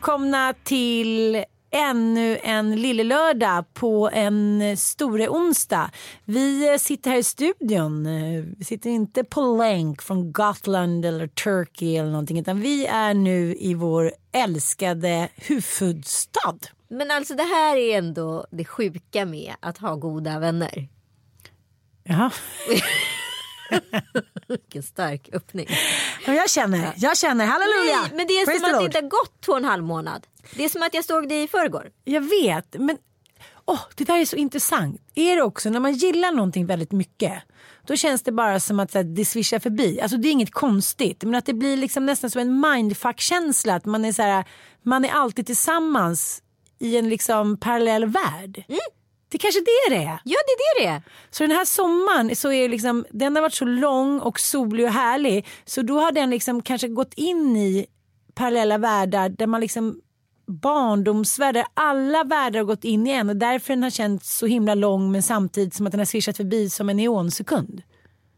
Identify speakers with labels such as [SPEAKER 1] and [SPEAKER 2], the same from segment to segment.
[SPEAKER 1] välkomna till ännu en lillelördag på en store onsdag. Vi sitter här i studion. Vi sitter inte på länk från Gotland eller Turkey eller någonting utan vi är nu i vår älskade huvudstad.
[SPEAKER 2] Men alltså det här är ändå det sjuka med att ha goda vänner.
[SPEAKER 1] Jaha.
[SPEAKER 2] Vilken stark öppning.
[SPEAKER 1] Ja, jag känner, jag känner, halleluja!
[SPEAKER 2] Nej, men det är
[SPEAKER 1] Praise
[SPEAKER 2] som att det inte har gått två och en halv månad. Det är som att jag såg dig i förrgår.
[SPEAKER 1] Jag vet, men åh, det där är så intressant. Är det också när man gillar någonting väldigt mycket. Då känns det bara som att här, det svischar förbi. Alltså det är inget konstigt. Men att det blir liksom nästan som en mindfuck-känsla. Att man är, så här, man är alltid tillsammans i en liksom parallell värld. Det kanske det det är.
[SPEAKER 2] Ja det är det det är.
[SPEAKER 1] Så den här sommaren så är liksom, den har varit så lång och solig och härlig. Så då har den liksom kanske gått in i parallella världar där man liksom barndomsvärldar, alla världar har gått in i en och därför den har känts så himla lång men samtidigt som att den har svischat förbi som en neonsekund.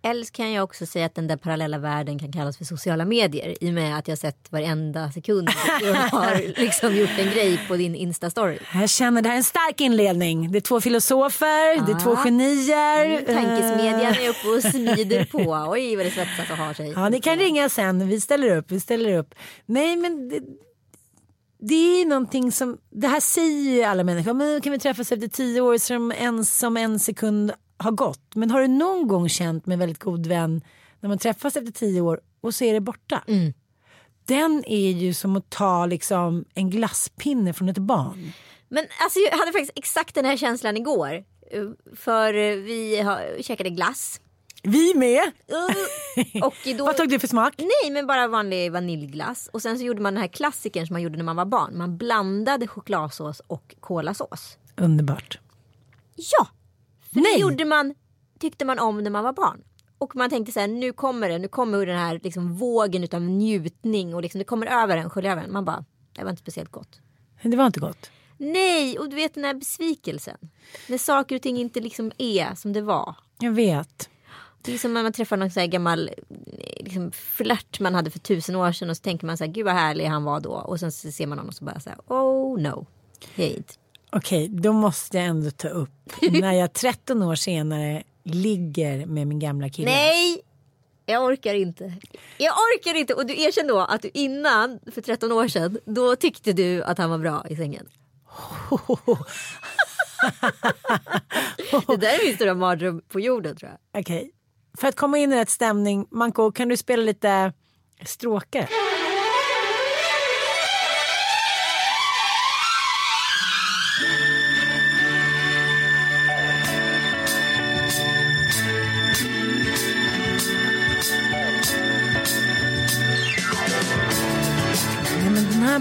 [SPEAKER 2] Eller så kan jag också säga att den där parallella världen kan kallas för sociala medier i och med att jag sett varenda sekund du har liksom gjort en grej på din instastory.
[SPEAKER 1] Jag känner det här är en stark inledning. Det är två filosofer, det är två genier.
[SPEAKER 2] Mm, tankesmedjan är uppe och smider på. Oj vad det svetsas och har sig.
[SPEAKER 1] Ja, ni kan ringa sen. Vi ställer upp. Vi ställer upp. Nej, men det, det är någonting som, det här säger ju alla människor. Men kan vi träffas efter tio år som en, som en sekund har gått. Men har du någon gång känt med en väldigt god vän när man träffas efter tio år och så är det borta. Den är ju som att ta liksom en glasspinne från ett barn.
[SPEAKER 2] Men alltså, jag hade faktiskt exakt den här känslan igår. För vi har, käkade glass.
[SPEAKER 1] Vi med!
[SPEAKER 2] Uh, och då,
[SPEAKER 1] Vad tog du för smak?
[SPEAKER 2] Nej men bara vanlig vaniljglass. Och sen så gjorde man den här klassikern som man gjorde när man var barn. Man blandade chokladsås och kolasås.
[SPEAKER 1] Underbart.
[SPEAKER 2] Ja! För
[SPEAKER 1] Nej.
[SPEAKER 2] det gjorde man, tyckte man om när man var barn. Och man tänkte så här, nu kommer det, nu kommer den här liksom vågen utav njutning och liksom det kommer över en, sköljer över en. Man bara, det var inte speciellt gott.
[SPEAKER 1] Det var inte gott.
[SPEAKER 2] Nej, och du vet den här besvikelsen. När saker och ting inte liksom är som det var.
[SPEAKER 1] Jag vet.
[SPEAKER 2] Det är som när man träffar någon så här gammal liksom, flört man hade för tusen år sedan och så tänker man så här, gud vad härlig han var då. Och sen ser man honom och så bara så här, oh no. Hate.
[SPEAKER 1] Okej, då måste jag ändå ta upp när jag 13 år senare ligger med min gamla kille.
[SPEAKER 2] Nej! Jag orkar inte. Jag orkar inte. Och du erkänner då att du innan, för 13 år sedan, då tyckte du att han var bra i sängen. Det där är min stora mardröm på jorden tror jag.
[SPEAKER 1] Okej, för att komma in i rätt stämning, Manko, kan du spela lite stråkar?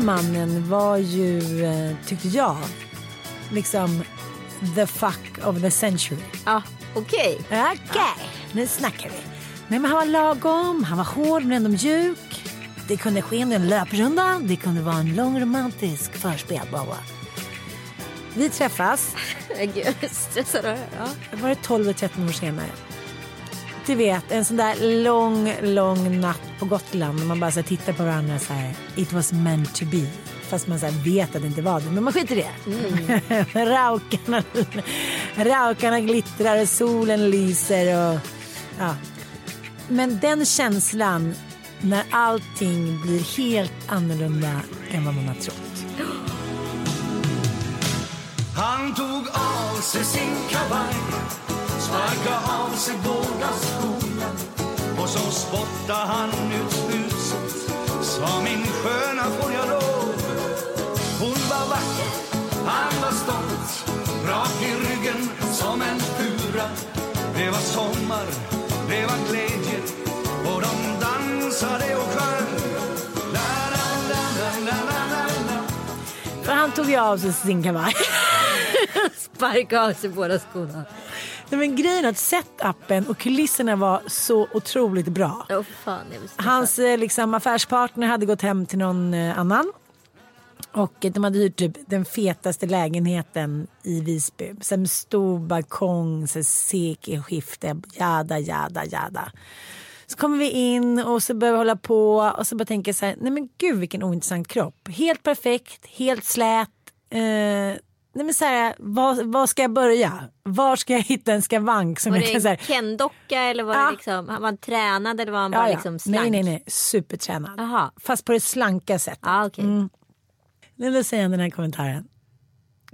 [SPEAKER 1] Mannen var ju, eh, tyckte jag, liksom the fuck of the century.
[SPEAKER 2] Ja, okej.
[SPEAKER 1] Okej, nu snackar vi. Nej, men han var lagom, han var hård men ändå mjuk. Det kunde ske under en löprunda, det kunde vara en lång romantisk förspel bara. Vi träffas,
[SPEAKER 2] Gud, stressad. Ja.
[SPEAKER 1] var det 12 eller 13 år senare. Du vet, en sån där lång, lång natt på Gotland när man bara så här, tittar på varandra så här. It was meant to be. Fast man så här, vet att det inte var det, men man skiter i det. raukarna, raukarna glittrar och solen lyser och ja. Men den känslan när allting blir helt annorlunda än vad man har trott.
[SPEAKER 3] Han tog av sig sin kavaj Sparka' av sig båda skorna Och så spotta' han ut huset. Sa min sköna får jag lov Hon var vacker, han var stolt Rak i ryggen som en fura Det var sommar, det var glädje Och de dansade och sjöng la, la, la, la, la, la.
[SPEAKER 1] För han tog ju av sig sin kavaj.
[SPEAKER 2] Sparka av sig båda skorna.
[SPEAKER 1] Nej, men grejen är att setupen och kulisserna var så otroligt bra.
[SPEAKER 2] Åh fan.
[SPEAKER 1] Hans eh, liksom, affärspartner hade gått hem till någon eh, annan. Och eh, de hade hyrt typ den fetaste lägenheten i Visby. Med stor balkong, sekelskifte, jada, jada, jada. Så kommer vi in och så börjar vi hålla på och så bara tänker jag så här, nej men gud vilken ointressant kropp. Helt perfekt, helt slät. Eh, nej men så här, var, var ska jag börja? Var ska jag hitta en skavank som
[SPEAKER 2] Var
[SPEAKER 1] jag kan så
[SPEAKER 2] det
[SPEAKER 1] här,
[SPEAKER 2] Ken-docka eller var
[SPEAKER 1] Ja.
[SPEAKER 2] det liksom, var han tränad eller var han bara
[SPEAKER 1] Ja, ja.
[SPEAKER 2] liksom slank?
[SPEAKER 1] Nej, nej, nej. Supertränad.
[SPEAKER 2] Jaha.
[SPEAKER 1] Fast på det slanka sättet.
[SPEAKER 2] Ja, okej.
[SPEAKER 1] Mm. Nu då säger han den här kommentaren.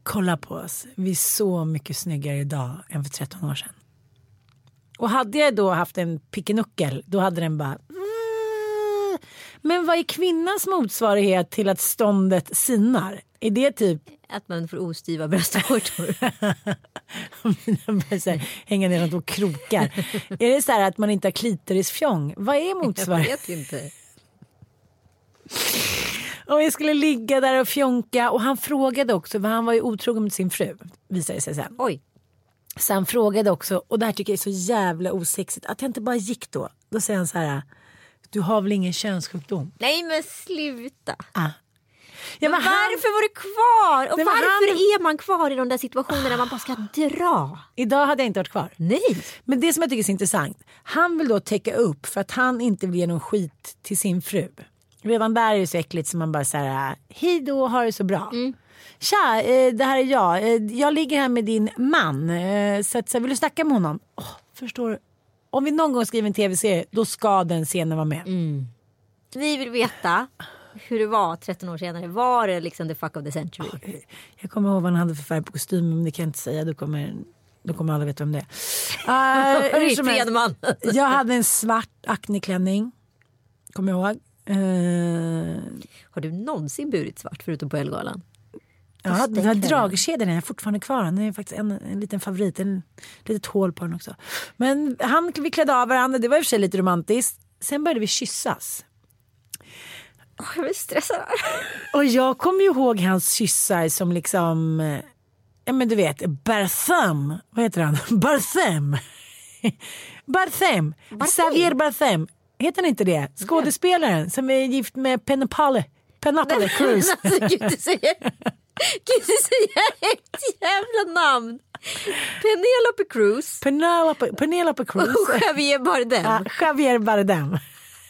[SPEAKER 1] Kolla på oss. Vi är så mycket snyggare idag än för 13 år sedan. Och hade jag då haft en pickenuckel då hade den bara "Mm." men vad är kvinnans motsvarighet till att ståndet sinar? Är det typ
[SPEAKER 2] Att man får ostyva bröstvårtor.
[SPEAKER 1] Jag hänga ner något och krokar. är det så här att man inte har klitorisfjong? Vad är
[SPEAKER 2] jag
[SPEAKER 1] motsvarigheten?
[SPEAKER 2] vet inte.
[SPEAKER 1] Och vi skulle ligga där och fjonka och han frågade också, för han var ju otrogen mot sin fru, visade det sig sen.
[SPEAKER 2] Oj.
[SPEAKER 1] Så han frågade också, och det här tycker jag är så jävla osexigt, att jag inte bara gick då. Då säger han så här, du har väl ingen könssjukdom?
[SPEAKER 2] Nej men sluta.
[SPEAKER 1] Ah. Ja, men han,
[SPEAKER 2] Varför var du kvar? Och
[SPEAKER 1] Nej, men
[SPEAKER 2] varför
[SPEAKER 1] han-
[SPEAKER 2] är man kvar i de där situationerna där man bara ska dra?
[SPEAKER 1] idag hade jag inte varit kvar.
[SPEAKER 2] Nej.
[SPEAKER 1] Men det som jag tycker är så intressant, han vill då täcka upp för att han inte vill ge någon skit till sin fru. Redan där är det så äckligt som man bara säger hej då, ha det så bra. Tja, eh, det här är jag. Eh, Jag ligger här med din man. Eh, Så att, så vill du snacka med honom? Åh, förstår du? Om vi någon gång skriver en tv-serie, då ska den scenen vara med.
[SPEAKER 2] Vi vill veta hur det var 13 år senare. Var det liksom the fuck of the century?
[SPEAKER 1] Jag kommer ihåg vad han hade för färg på kostymen, men det kan jag inte säga. Då kommer, då kommer alla veta vem det är. Uh, helst.
[SPEAKER 2] Fredman.
[SPEAKER 1] Jag hade en svart akneklänning. Kommer jag ihåg. Eh,
[SPEAKER 2] Har du någonsin burit svart förutom på Ellegalan?
[SPEAKER 1] ja, den här dragkedjan är fortfarande kvar. Den är faktiskt en, en liten favorit. En litet hål på den också. Men han, vi klädde av varandra. Det var i och för sig lite romantiskt. Sen började vi kyssas.
[SPEAKER 2] Åh, jag blir stressad.
[SPEAKER 1] Och jag kommer ju ihåg hans kyssar som liksom, eh, ja men du vet, Bartham, vad heter han? Bartham. Bartham. Xavier Bartham. Heter han inte det? Skådespelaren som är gift med Penapale. Penapale Cruz.
[SPEAKER 2] Alltså, gud, du säger, gud, du säger ett jävla namn. Penelope Cruz
[SPEAKER 1] Penelope, Penelope Cruz.
[SPEAKER 2] och Javier Bardem.
[SPEAKER 1] Ja, Javier Bardem.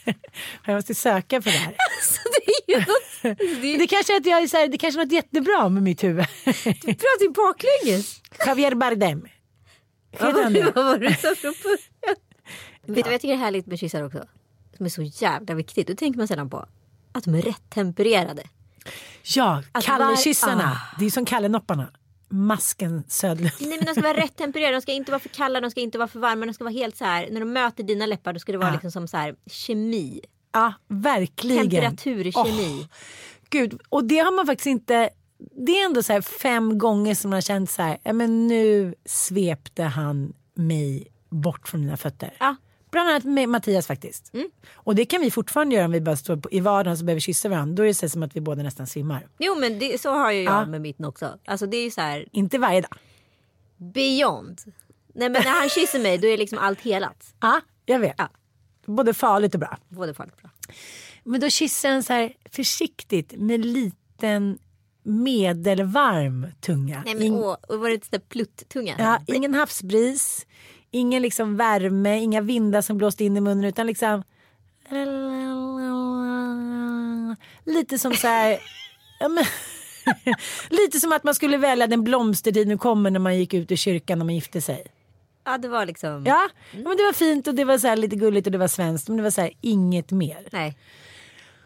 [SPEAKER 1] Jag måste söka för det här.
[SPEAKER 2] Alltså, det är ju något, det är,
[SPEAKER 1] Det kanske, är att jag är så här, det kanske är något jättebra med mitt huvud.
[SPEAKER 2] du pratar ju baklänges.
[SPEAKER 1] Javier Bardem.
[SPEAKER 2] Vad
[SPEAKER 1] det?
[SPEAKER 2] var det du sa från början? Vet du vad jag tycker är härligt med kyssar också? Som är så jävla viktigt. Då tänker man sällan på att de är rätt tempererade.
[SPEAKER 1] Ja, Kalle-kyssarna.
[SPEAKER 2] var-
[SPEAKER 1] Det är som Kalle-nopparna. Masken Södlund.
[SPEAKER 2] Nej men de ska vara rätt tempererade. De ska inte vara för kalla, de ska inte vara för varma. De ska vara helt så här. När de möter dina läppar då ska det vara
[SPEAKER 1] Ja.
[SPEAKER 2] liksom som så här kemi.
[SPEAKER 1] Ja, verkligen.
[SPEAKER 2] Temperaturkemi.
[SPEAKER 1] Åh, Gud, och det har man faktiskt inte... Det är ändå så fem gånger som man har känt så här, men nu svepte han mig bort från mina fötter.
[SPEAKER 2] Ja.
[SPEAKER 1] Bland annat med Mattias faktiskt.
[SPEAKER 2] Mm.
[SPEAKER 1] Och det kan vi fortfarande göra om vi bara står på, i vardagen så behöver kyssa varandra. Då är det så som att vi båda nästan svimmar.
[SPEAKER 2] Jo men det, så har ju jag
[SPEAKER 1] Ja.
[SPEAKER 2] med mitten också. Alltså det är ju så här
[SPEAKER 1] Inte varje dag.
[SPEAKER 2] beyond. Nej men när han kysser mig då är liksom allt helat.
[SPEAKER 1] Ja, jag vet.
[SPEAKER 2] Ja.
[SPEAKER 1] Både farligt och bra.
[SPEAKER 2] Både farligt och bra.
[SPEAKER 1] Men då kysser han så här försiktigt med liten medelvarm tunga.
[SPEAKER 2] Nej men
[SPEAKER 1] In-
[SPEAKER 2] åh, och var det lite plutt-tunga?
[SPEAKER 1] ja, ingen havsbris, ingen liksom värme, inga vindar som blåste in i munnen utan liksom lite som så här lite som att man skulle välja den blomstertid nu kommer när man gick ut ur kyrkan när man gifte sig.
[SPEAKER 2] Ja det var liksom.
[SPEAKER 1] Ja, men det var fint och det var så lite gulligt och det var svenskt men det var så här inget mer.
[SPEAKER 2] Nej.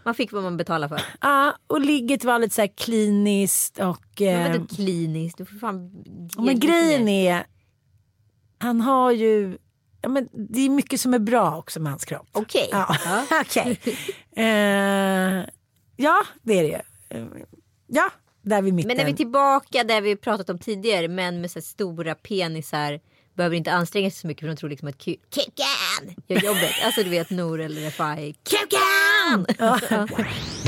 [SPEAKER 2] Man fick vad man betalade för.
[SPEAKER 1] Ja, och ligget var lite så här kliniskt och...
[SPEAKER 2] Men
[SPEAKER 1] Eh,
[SPEAKER 2] vadå kliniskt? Du får fan
[SPEAKER 1] men grejen är, han har ju... Ja, men det är mycket som är bra också med hans kropp.
[SPEAKER 2] Okej.
[SPEAKER 1] Ja,
[SPEAKER 2] Ja.
[SPEAKER 1] okej. Eh, ja, det är det. Eh, Ja, där vid mitten.
[SPEAKER 2] Men är vi tillbaka där vi pratat om tidigare. Män med så stora penisar behöver inte anstränga sig så mycket för de tror liksom att Ku- Kukan gör jobbet. Alltså du vet Nor eller Refai. Kukan!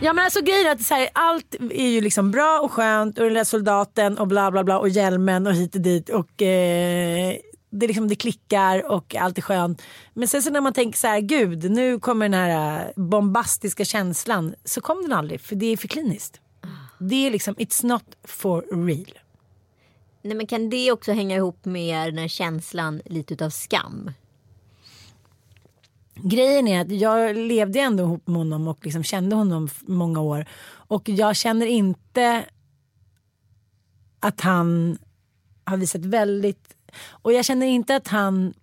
[SPEAKER 1] Ja men alltså grejen är att så här, allt är ju liksom bra och skönt och den där soldaten och bla bla bla och hjälmen och hit och dit och eh, det, liksom, det klickar och allt är skönt. Men sen så när man tänker så här, gud nu kommer den här eh, bombastiska känslan så kom den aldrig för det är för kliniskt. Det är liksom, it's not for real.
[SPEAKER 2] Nej men kan det också hänga ihop med den här känslan lite utav skam?
[SPEAKER 1] Grejen är att jag levde ändå ihop med honom och liksom kände honom många år. Och jag känner inte att han har visat väldigt... Och jag känner inte att han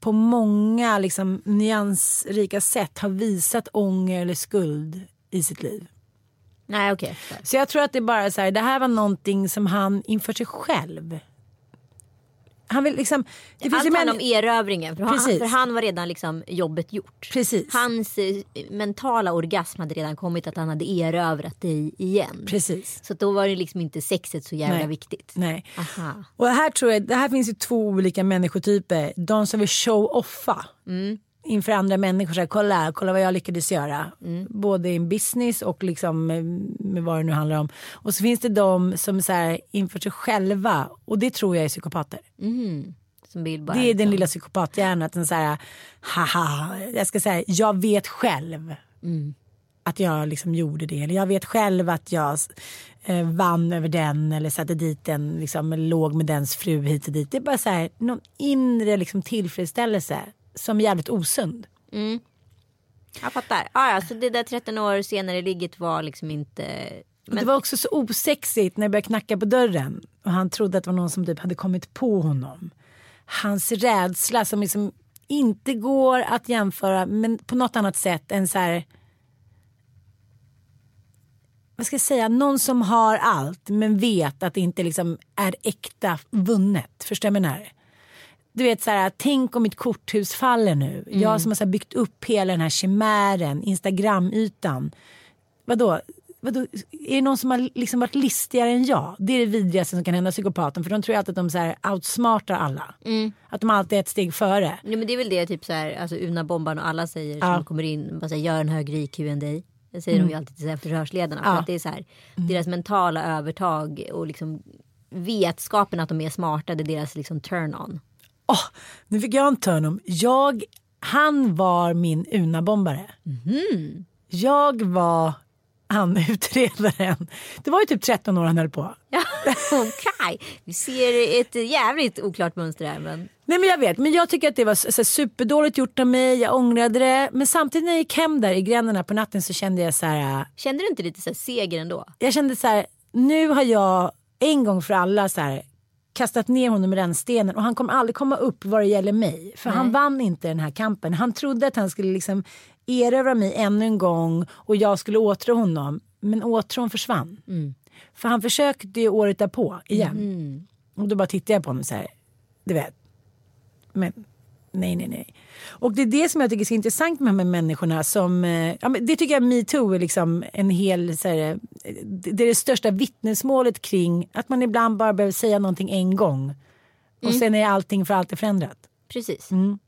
[SPEAKER 1] på många liksom, nyansrika sätt har visat ånger eller skuld i sitt liv.
[SPEAKER 2] Nej okej.
[SPEAKER 1] Så jag tror att det bara så här, det här var någonting som han inför sig själv. Han vill liksom... Det
[SPEAKER 2] Allt handlar om erövringen. För han, för han var redan liksom jobbet gjort.
[SPEAKER 1] Precis.
[SPEAKER 2] Hans eh, mentala orgasm hade redan kommit att han hade erövrat dig igen.
[SPEAKER 1] Precis.
[SPEAKER 2] Så då var det liksom inte sexet så jävla
[SPEAKER 1] Nej.
[SPEAKER 2] viktigt.
[SPEAKER 1] Nej.
[SPEAKER 2] Aha.
[SPEAKER 1] Och här tror jag, det här finns ju två olika människotyper. De som vill show-offa inför andra människor. Så här, kolla, kolla vad jag lyckades göra. Både i en business och liksom med vad det nu handlar om. Och så finns det de som så här, inför sig själva. Och det tror jag är psykopater.
[SPEAKER 2] Vill bara,
[SPEAKER 1] Det är den
[SPEAKER 2] liksom-
[SPEAKER 1] lilla psykopathjärnan. Att den så här, haha, jag ska säga, jag vet själv. Att jag liksom gjorde det. Eller jag vet själv att jag eh, vann över den. Eller satte dit den, liksom, låg med dens fru hit och dit. Det är bara så här, någon inre liksom, tillfredsställelse. Som är jävligt osund.
[SPEAKER 2] Jag fattar. Ah, ja, så det där 13 år senare ligget var liksom inte...
[SPEAKER 1] Men... Det var också så osexigt när jag började knacka på dörren. Och han trodde att det var någon som typ hade kommit på honom. Hans rädsla som liksom inte går att jämföra men på något annat sätt än så här. Vad ska jag säga? Någon som har allt men vet att det inte liksom är äkta vunnet. Förstår du vad jag menar? Du vet så här, tänk om mitt korthus faller nu. Jag som har så byggt upp hela den här chimären, Instagram-ytan. Vadå? Vadå? Är det någon som har liksom varit listigare än jag? Det är det vidrigaste som kan hända psykopaten. För de tror ju alltid att de så outsmartar alla. Att de alltid är ett steg före.
[SPEAKER 2] Nej, men det är väl det typ så här, alltså Una Bomban och alla säger
[SPEAKER 1] Ja.
[SPEAKER 2] som kommer in. Bara så här, gör en högre IQ än dig. Det säger de ju alltid till förhörsledarna. För
[SPEAKER 1] Ja.
[SPEAKER 2] att det är så här, deras mentala övertag och liksom vetskapen att de är smarta. Det är deras liksom turn on.
[SPEAKER 1] Åh, nu fick jag en turn om. Jag, han var min Una-bombare. Jag var han utredaren. Det var ju typ 13 år han höll på.
[SPEAKER 2] Ja, Okej, vi ser ett jävligt oklart mönster här. Men...
[SPEAKER 1] Nej men jag vet, men jag tycker att det var så, så superdåligt gjort av mig. Jag ångrade det. Men samtidigt när jag gick hem där i gränderna på natten så kände jag så här. äh,
[SPEAKER 2] Kände du inte lite så här seger ändå?
[SPEAKER 1] Jag kände så här, nu har jag en gång för alla så här kastat ner honom i rännstenen och han kommer aldrig komma upp vad det gäller mig. För han vann inte den här kampen. Han trodde att han skulle liksom erövra mig ännu en gång och jag skulle åtrå honom. Men åtrån försvann. För han försökte ju året därpå igen. Och då bara tittade jag på honom så här, du vet. Men nej, nej, nej. Och det är det som jag tycker är så intressant med de här människorna som, eh, ja, men det tycker jag metoo är liksom en hel, så här, eh, det är det största vittnesmålet kring att man ibland bara behöver säga någonting en gång. Och sen är allting för alltid förändrat.
[SPEAKER 2] Precis.
[SPEAKER 1] Mm.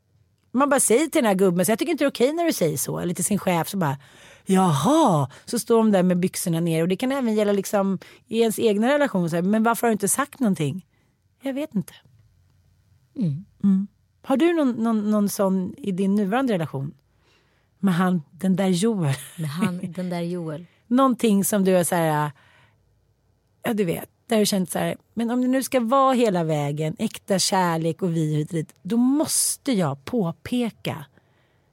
[SPEAKER 1] Man bara säger till den här gubben, så jag tycker inte det är okej när du säger så. Eller till sin chef så bara, jaha. Så står de där med byxorna ner. Och det kan även gälla liksom i ens egna relation. Så här, men varför har du inte sagt någonting? Jag vet inte. Mm. Har du någon, någon, någon sån i din nuvarande relation? Med han, den där Joel.
[SPEAKER 2] Men han, den där Joel.
[SPEAKER 1] Någonting som du är så här, ja du vet, där du känt så här, men om det nu ska vara hela vägen, äkta kärlek och vi hit och dit, då måste jag påpeka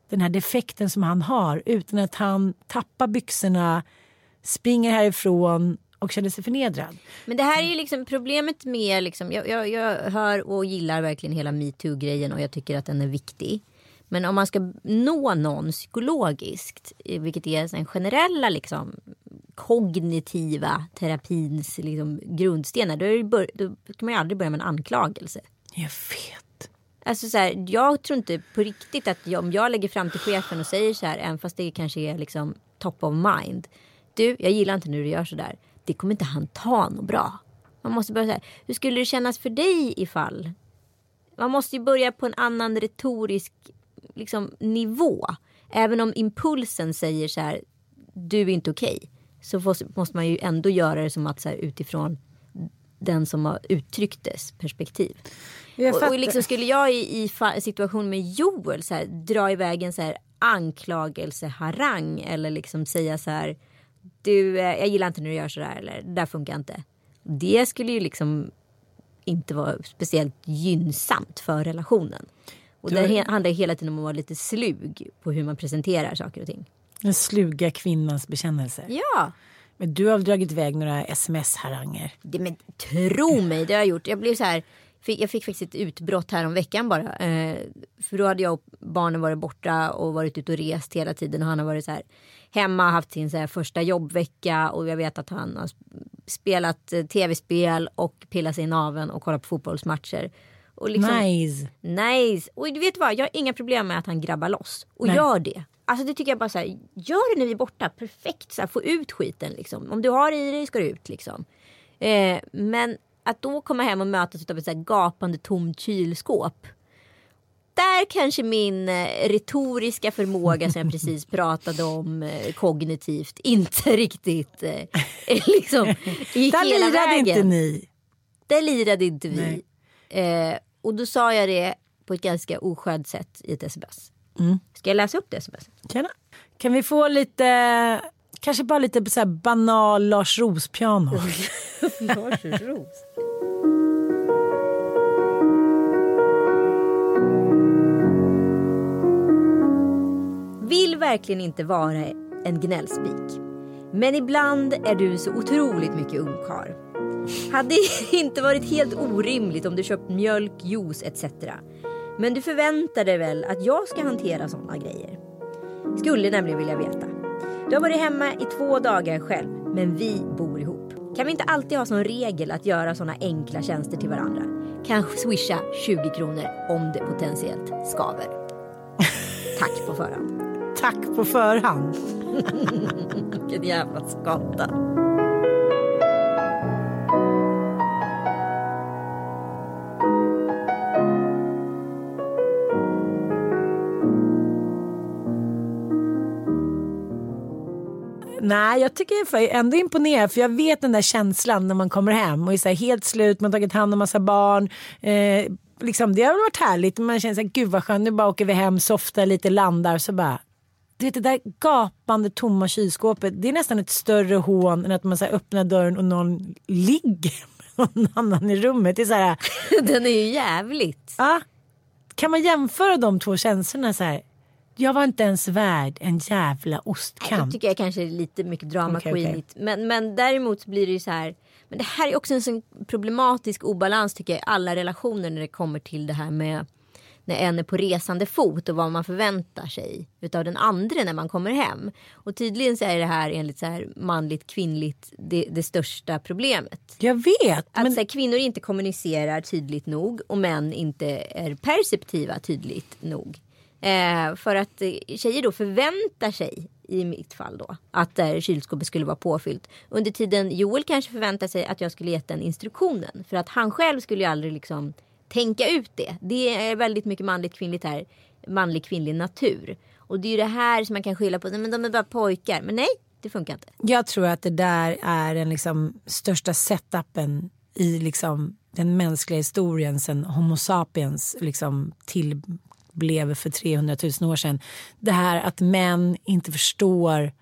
[SPEAKER 1] den här defekten som han har utan att han tappar byxorna, springer härifrån och känner sig förnedrad.
[SPEAKER 2] Men det här är ju liksom problemet med, liksom, jag, jag, jag hör och gillar verkligen hela metoo-grejen och jag tycker att den är viktig. Men om man ska nå någon psykologiskt, eh, vilket är den generella liksom, kognitiva terapins liksom, grundstenar, då, är då kan man ju aldrig börja med en anklagelse.
[SPEAKER 1] Jag vet.
[SPEAKER 2] Alltså så här, jag tror inte på riktigt att jag, om jag lägger fram till chefen och säger så här, även fast det kanske är liksom top of mind. Du, jag gillar inte när du gör så där. Det kommer inte han ta något bra. Man måste börja så här, hur skulle det kännas för dig ifall? Man måste ju börja på en annan retorisk liksom, nivå. Även om impulsen säger så här, du är inte okej. så får- måste man ju ändå göra det som att så här, utifrån den som har uttryckt dess perspektiv. Och, och liksom skulle jag i, i situation med Joel så här, dra iväg en så här anklagelseharang eller liksom säga så här du, eh, jag gillar inte när du gör så där eller det där funkar inte. Det skulle ju liksom inte vara speciellt gynnsamt för relationen. Och det he- handlar hela tiden om att vara lite slug på hur man presenterar saker och ting.
[SPEAKER 1] Den sluga kvinnans bekännelse.
[SPEAKER 2] Ja,
[SPEAKER 1] Men du har dragit iväg några sms-haranger.
[SPEAKER 2] men tro mig, det har jag gjort. Jag blev så här, fick, jag fick faktiskt ett utbrott här om veckan bara. Eh, för då hade jag och barnen varit borta och varit ute och rest hela tiden. Och han har varit så här hemma, haft sin så här första jobbvecka. Och jag vet att han har sp- spelat eh, tv-spel och pillat sig i naveln och kollat på fotbollsmatcher. Och liksom,
[SPEAKER 1] Nice.
[SPEAKER 2] Nice. Och du vet vad, jag har inga problem med att han grabbar loss. Och
[SPEAKER 1] Nej.
[SPEAKER 2] gör det. Alltså det tycker jag bara så här, gör det när vi är borta. Perfekt, så här, få ut skiten liksom. Om du har i dig ska det ut liksom. Eh, men att då komma hem och mötas av ett så gapande tomt kylskåp. Där kanske min eh, retoriska förmåga som jag precis pratade om eh, kognitivt inte riktigt eh, liksom gick
[SPEAKER 1] Där
[SPEAKER 2] hela
[SPEAKER 1] lirade
[SPEAKER 2] vägen.
[SPEAKER 1] inte ni.
[SPEAKER 2] Där lirade inte vi. Eh, och då sa jag det på ett ganska oskönt sätt i ett sms. Ska jag läsa upp det sms?
[SPEAKER 1] Tjena. Kan vi få lite, kanske bara lite så här banal Lars Roos-piano?
[SPEAKER 2] Lars Ros. Vill verkligen inte vara en gnällspik. Men ibland är du så otroligt mycket ungkarl. Hade inte varit helt orimligt om du köpt mjölk, juice etc. Men du förväntar dig väl att jag ska hantera sådana grejer? Skulle nämligen vilja veta. Du har varit hemma i två dagar själv, men vi bor ihop. Kan vi inte alltid ha som regel att göra sådana enkla tjänster till varandra? Kanske swisha 20 kronor om det potentiellt skaver. Tack på förhand.
[SPEAKER 1] Tack på förhand.
[SPEAKER 2] Vilken jävla skata.
[SPEAKER 1] Nej, jag tycker jag är ändå imponerad för jag vet den där känslan när man kommer hem och är så helt slut, man har tagit hand om massa barn. Eh, liksom, det har väl varit härligt, man känner så här, gud vad skönt, nu bara åker vi hem, softar lite, landar så bara du vet det där gapande tomma kylskåpet, det är nästan ett större hån än att man så öppnar dörren och någon ligger med någon annan i rummet. Det är så här,
[SPEAKER 2] Den är ju jävligt.
[SPEAKER 1] ja, kan man jämföra de två känslorna så här? Jag var inte ens värd en jävla
[SPEAKER 2] Nej,
[SPEAKER 1] ostkant.
[SPEAKER 2] Jag tycker jag kanske är lite mycket drama
[SPEAKER 1] Okej,
[SPEAKER 2] queenigt. Men, men däremot blir det ju så här. Men det här är också en sån problematisk obalans tycker jag i alla relationer när det kommer till det här med när en är på resande fot och vad man förväntar sig utav den andra när man kommer hem. Och tydligen så är det här enligt så här manligt kvinnligt det, det största problemet.
[SPEAKER 1] Jag vet.
[SPEAKER 2] Att
[SPEAKER 1] men...
[SPEAKER 2] så här, kvinnor inte kommunicerar tydligt nog och män inte är perceptiva tydligt nog. Eh, för att tjejer då förväntar sig, i mitt fall då, att eh, kylskåpet skulle vara påfyllt. Under tiden Joel kanske förväntar sig att jag skulle gett den instruktionen. För att han själv skulle ju aldrig liksom tänka ut det. Det är väldigt mycket manligt kvinnligt här. Manlig kvinnlig natur. Och det är ju det här som man kan skylla på. Nej, men de är bara pojkar. Men nej, det funkar inte.
[SPEAKER 1] Jag tror att det där är den liksom största setupen i liksom den mänskliga historien sen Homo sapiens liksom till tillblev för 300 000 år sedan. Det här att män inte förstår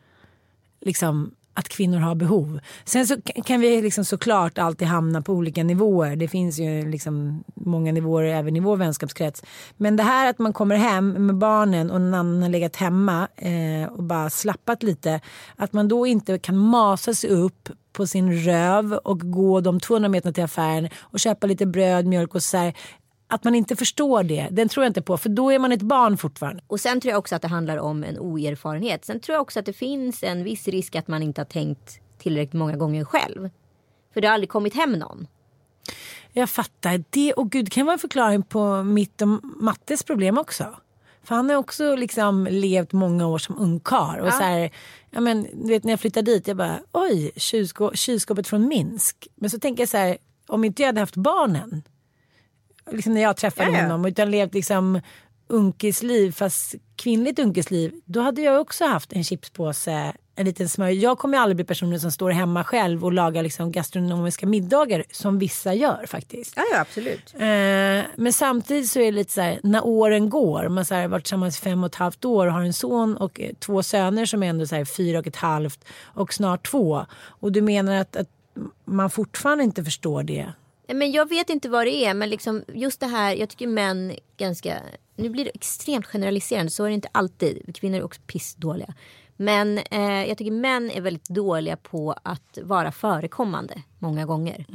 [SPEAKER 1] liksom att kvinnor har behov. Sen så kan vi liksom såklart alltid hamna på olika nivåer. Det finns ju liksom många nivåer även i vår vänskapskrets. Men det här att man kommer hem med barnen och någon annan har legat hemma eh, och bara slappat lite. Att man då inte kan masa sig upp på sin röv och gå de 200 meterna till affären och köpa lite bröd, mjölk och så här. Att man inte förstår det, den tror jag inte på för då är man ett barn fortfarande.
[SPEAKER 2] Och sen tror jag också att det handlar om en oerfarenhet. Sen tror jag också att det finns en viss risk att man inte har tänkt tillräckligt många gånger själv. För det har aldrig kommit hem någon.
[SPEAKER 1] Jag fattar. Det, och gud, kan vara en förklaring på mitt och Mattes problem också. För han har också liksom levt många år som ungkarl. Och
[SPEAKER 2] Ja.
[SPEAKER 1] så här, ja men, du vet när jag flyttade dit, jag bara oj, kylskå- kylskåpet från Minsk. Men så tänker jag så här, om inte jag hade haft barnen, liksom när jag träffade
[SPEAKER 2] ja.
[SPEAKER 1] honom, utan levt liksom unkisliv, fast kvinnligt unkisliv, då hade jag också haft en chipspåse, en liten smörj. Jag kommer aldrig bli personen som står hemma själv och lagar liksom gastronomiska middagar som vissa gör faktiskt.
[SPEAKER 2] Ja, ja absolut.
[SPEAKER 1] Eh, men samtidigt så är det lite så här, när åren går, man så här, har varit tillsammans i fem och ett halvt år och har en son och eh, två söner som är ändå så här, fyra och ett halvt och snart två. Och du menar att, att man fortfarande inte förstår det?
[SPEAKER 2] Men jag vet inte vad det är, men liksom just det här, jag tycker män ganska, nu blir det extremt generaliserande, så är det inte alltid, kvinnor är också pissdåliga. Men eh, jag tycker män är väldigt dåliga på att vara förekommande många gånger.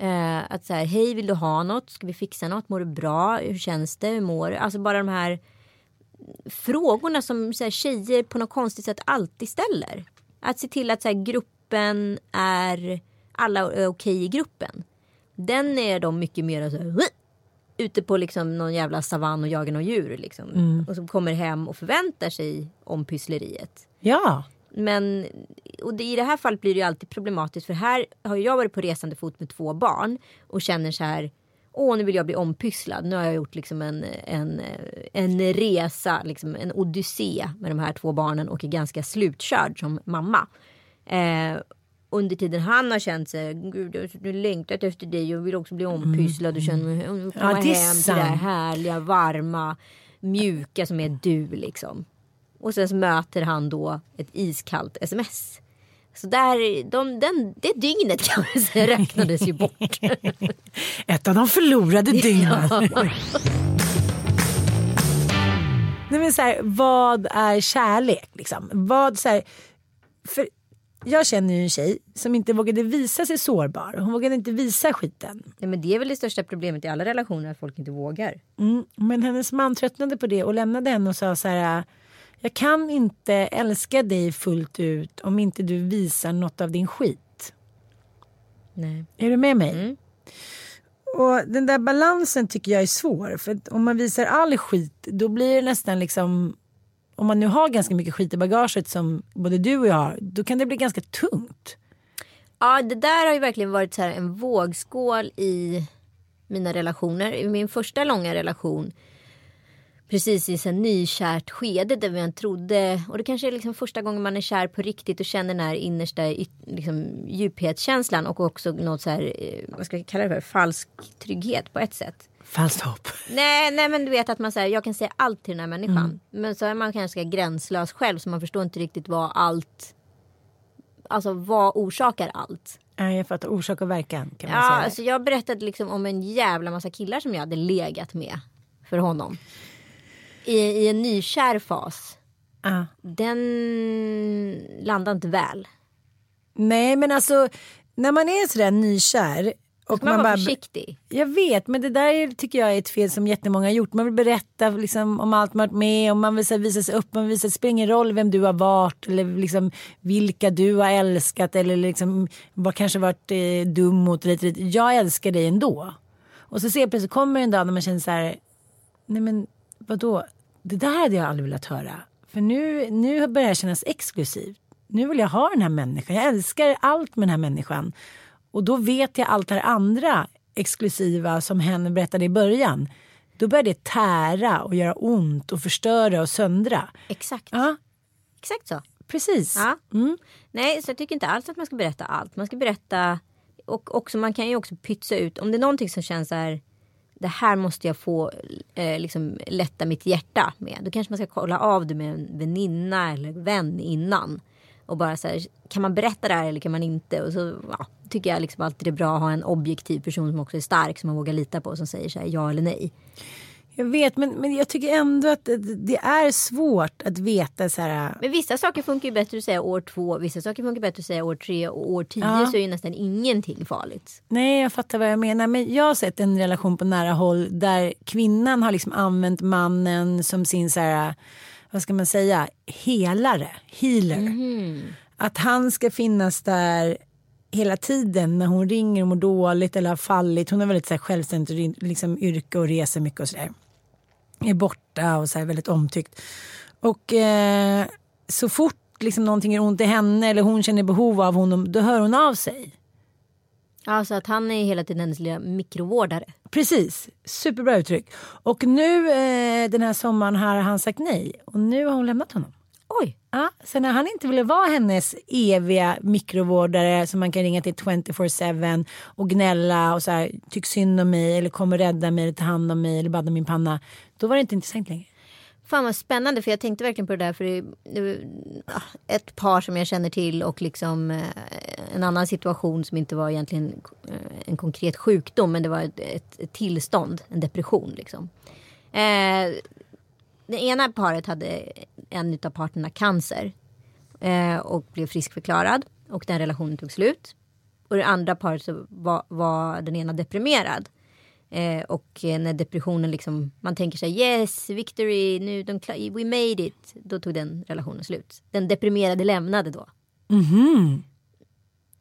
[SPEAKER 2] Eh, att så här, hej vill du ha något? Ska vi fixa något? Mår du bra? Hur känns det? Hur mår du? Alltså bara de här frågorna som så här, tjejer på något konstigt sätt alltid ställer. Att se till att så här, gruppen är, alla är okej i gruppen. Den är de mycket mer så ute på liksom någon jävla savann och jagar någon djur. Liksom. Och som kommer hem och förväntar sig om pyssleriet.
[SPEAKER 1] Ja,
[SPEAKER 2] Men och det, i det här fallet blir det ju alltid problematiskt för här har jag varit på resande fot med två barn och känner så här Åh, nu vill jag bli ompysslad. Nu har jag gjort liksom en, en, en resa, liksom en odyssé med de här två barnen och är ganska slutkörd som mamma. Eh, under tiden han har känt sig, gud jag har längtat efter dig och vill också bli ompysslad och känner mig, komma
[SPEAKER 1] Ja,
[SPEAKER 2] hem till det här härliga, varma, mjuka som är du liksom. Och sen så möter han då ett iskallt sms. Så där, de, den, det dygnet kan man säga räknades ju bort.
[SPEAKER 1] ett av de förlorade dygnen. Nej, men så här, vad är kärlek? Liksom? Vad, så här, för jag känner ju en tjej som inte vågade visa sig sårbar. Hon vågade inte visa skiten.
[SPEAKER 2] Nej, men det är väl det största problemet i alla relationer att folk inte vågar.
[SPEAKER 1] Mm, men hennes man tröttnade på det och lämnade henne och sa så här. Jag kan inte älska dig fullt ut om inte du visar något av din skit.
[SPEAKER 2] Nej.
[SPEAKER 1] Är du med mig? Och den där balansen tycker jag är svår. För om man visar all skit då blir det nästan liksom om man nu har ganska mycket skit i bagaget som både du och jag har, då kan det bli ganska tungt.
[SPEAKER 2] Ja, det där har ju verkligen varit så här en vågskål i mina relationer. I min första långa relation precis i ett nykärt skede där man trodde, och det kanske är liksom första gången man är kär på riktigt och känner den här innersta liksom, djuphetskänslan och också något så här, eh, vad ska jag kalla det för, falsk trygghet på ett sätt.
[SPEAKER 1] Falskt hopp.
[SPEAKER 2] Nej, nej men du vet att man säger jag kan säga allt till den här människan. Men så är man kanske gränslös själv så man förstår inte riktigt vad allt, alltså vad orsakar allt.
[SPEAKER 1] Nej, jag fattar orsak och verkan kan man
[SPEAKER 2] Ja,
[SPEAKER 1] säga.
[SPEAKER 2] alltså jag berättade liksom om en jävla massa killar som jag hade legat med för honom. I, i en nykär fas.
[SPEAKER 1] Ja.
[SPEAKER 2] Den landade inte väl.
[SPEAKER 1] Nej men alltså när man är sådär nykär och
[SPEAKER 2] man,
[SPEAKER 1] man bara
[SPEAKER 2] försiktig.
[SPEAKER 1] Jag vet, men det där är, tycker jag är ett fel som jättemånga har gjort. Man vill berätta liksom, om allt man varit med om, man vill här, visa sig upp, man vill visa, det spelar ingen roll vem du har varit eller liksom, vilka du har älskat eller liksom, vad kanske varit eh, dum mot lite, lite. Jag älskar dig ändå. Och så ser plötsligt kommer en dag när man känner så här, nej men vadå, det där hade jag aldrig velat höra. För nu, nu börjar det kännas exklusivt. Nu vill jag ha den här människan, jag älskar allt med den här människan. Och då vet jag allt det här andra exklusiva som hen berättade i början. Då börjar det tära och göra ont och förstöra och söndra.
[SPEAKER 2] Exakt.
[SPEAKER 1] Ja,
[SPEAKER 2] Exakt så.
[SPEAKER 1] precis.
[SPEAKER 2] Ja.
[SPEAKER 1] Mm.
[SPEAKER 2] Nej, så jag tycker inte alls att man ska berätta allt. Man ska berätta och också, man kan ju också pytsa ut om det är någonting som känns så här. Det här måste jag få eh, liksom lätta mitt hjärta med. Då kanske man ska kolla av det med en väninna eller vän innan. Och bara så här, kan man berätta det här eller kan man inte? Och så ja, tycker jag liksom alltid det är bra att ha en objektiv person som också är stark som man vågar lita på som säger så här, ja eller nej.
[SPEAKER 1] Jag vet, men, men jag tycker ändå att det, det är svårt att veta så här.
[SPEAKER 2] Men vissa saker funkar ju bättre att säga år två, vissa saker funkar bättre att säga år tre och år tio
[SPEAKER 1] Ja.
[SPEAKER 2] så är ju nästan ingenting farligt.
[SPEAKER 1] Nej, jag fattar vad jag menar. Men jag har sett en relation på nära håll där kvinnan har liksom använt mannen som sin så här, vad ska man säga, helare, healer. Att han ska finnas där hela tiden när hon ringer och mår dåligt eller har fallit. Hon har väldigt så här, självständigt liksom, yrke och reser mycket och sådär. Är borta och så här, väldigt omtyckt. Och eh, så fort liksom, någonting är ont i henne eller hon känner behov av honom, då hör hon av sig.
[SPEAKER 2] Alltså att han är hela tiden hennes lilla mikrovårdare.
[SPEAKER 1] Precis, superbra uttryck. Och nu eh, den här sommaren har han sagt nej och nu har hon lämnat honom.
[SPEAKER 2] Oj,
[SPEAKER 1] Ja, så när han inte ville vara hennes eviga mikrovårdare som man kan ringa till 24-7 och gnälla och så här, tyck synd om mig eller kom och rädda mig eller ta hand om mig eller badda min panna. Då var det inte intressant längre.
[SPEAKER 2] fan vad spännande för jag tänkte verkligen på det där för det, ett par som jag känner till och liksom eh, en annan situation som inte var egentligen eh, en konkret sjukdom men det var ett, ett, ett tillstånd, en depression liksom. Eh, det ena paret hade en av parterna cancer eh, och blev friskförklarad och den relationen tog slut. Och det andra paret så var, var den ena deprimerad. Eh, och eh, när depressionen liksom, man tänker sig yes, victory, nu, de, we made it. Då tog den relationen slut. Den deprimerade lämnade då.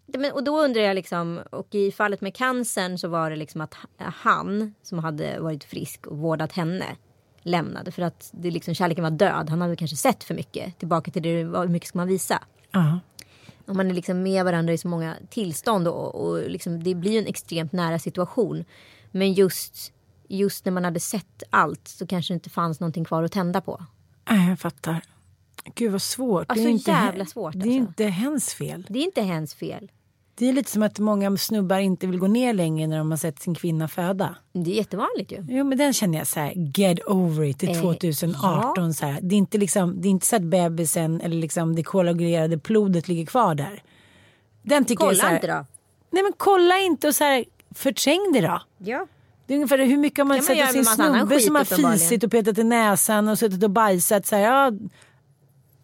[SPEAKER 2] Det- Men, och då undrar jag liksom, och i fallet med cancern så var det liksom att h- han som hade varit frisk och vårdat henne lämnade för att det liksom, kärleken var död. Han hade kanske sett för mycket. Tillbaka till det, hur mycket ska man visa?
[SPEAKER 1] Ja.
[SPEAKER 2] Om man är liksom med varandra i så många tillstånd och, och liksom, det blir en extremt nära situation. Men just, just när man hade sett allt så kanske det inte fanns någonting kvar att tända på.
[SPEAKER 1] Nej, jag fattar. Gud vad svårt.
[SPEAKER 2] Ja,
[SPEAKER 1] det är inte,
[SPEAKER 2] jävla svårt,
[SPEAKER 1] Det är
[SPEAKER 2] alltså.
[SPEAKER 1] inte hens fel.
[SPEAKER 2] Det är inte hens fel.
[SPEAKER 1] Det är lite som att många snubbar inte vill gå ner längre när de har sett sin kvinna föda.
[SPEAKER 2] Det är jättevanligt ju.
[SPEAKER 1] Jo men den känner jag så här, get over it till
[SPEAKER 2] Eh,
[SPEAKER 1] 2018. Så här. Det, är inte liksom, det är inte så att bebisen eller liksom det koagulerade blodet ligger kvar där. Den tycker jag är så
[SPEAKER 2] Kolla
[SPEAKER 1] här,
[SPEAKER 2] inte då.
[SPEAKER 1] Nej men kolla inte och så här, förträng det då.
[SPEAKER 2] Ja.
[SPEAKER 1] Det är ungefär hur mycket har man
[SPEAKER 2] man
[SPEAKER 1] sett sin snubbe som har fisit och petat i näsan och suttit och bajsat. Så här, ja,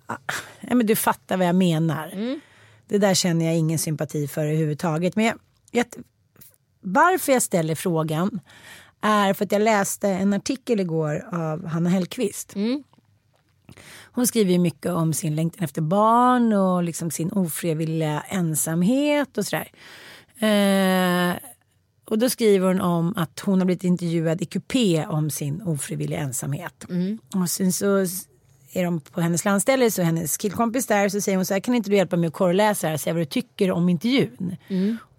[SPEAKER 1] ah, ja, men du fattar vad jag menar.
[SPEAKER 2] Mm.
[SPEAKER 1] Det där känner jag ingen sympati för överhuvudtaget. Men jag, jag, varför jag ställer frågan är för att jag läste en artikel igår av Hanna Hellquist.
[SPEAKER 2] Mm.
[SPEAKER 1] Hon skriver mycket om sin längtan efter barn och liksom sin ofrivilliga ensamhet och sådär. Eh, och då skriver hon om att hon har blivit intervjuad i kupé om sin ofrivilliga ensamhet. Och sen så är de på hennes landställe så är hennes killkompis där så säger hon så här kan inte du hjälpa mig att här och säga vad du tycker om intervjun.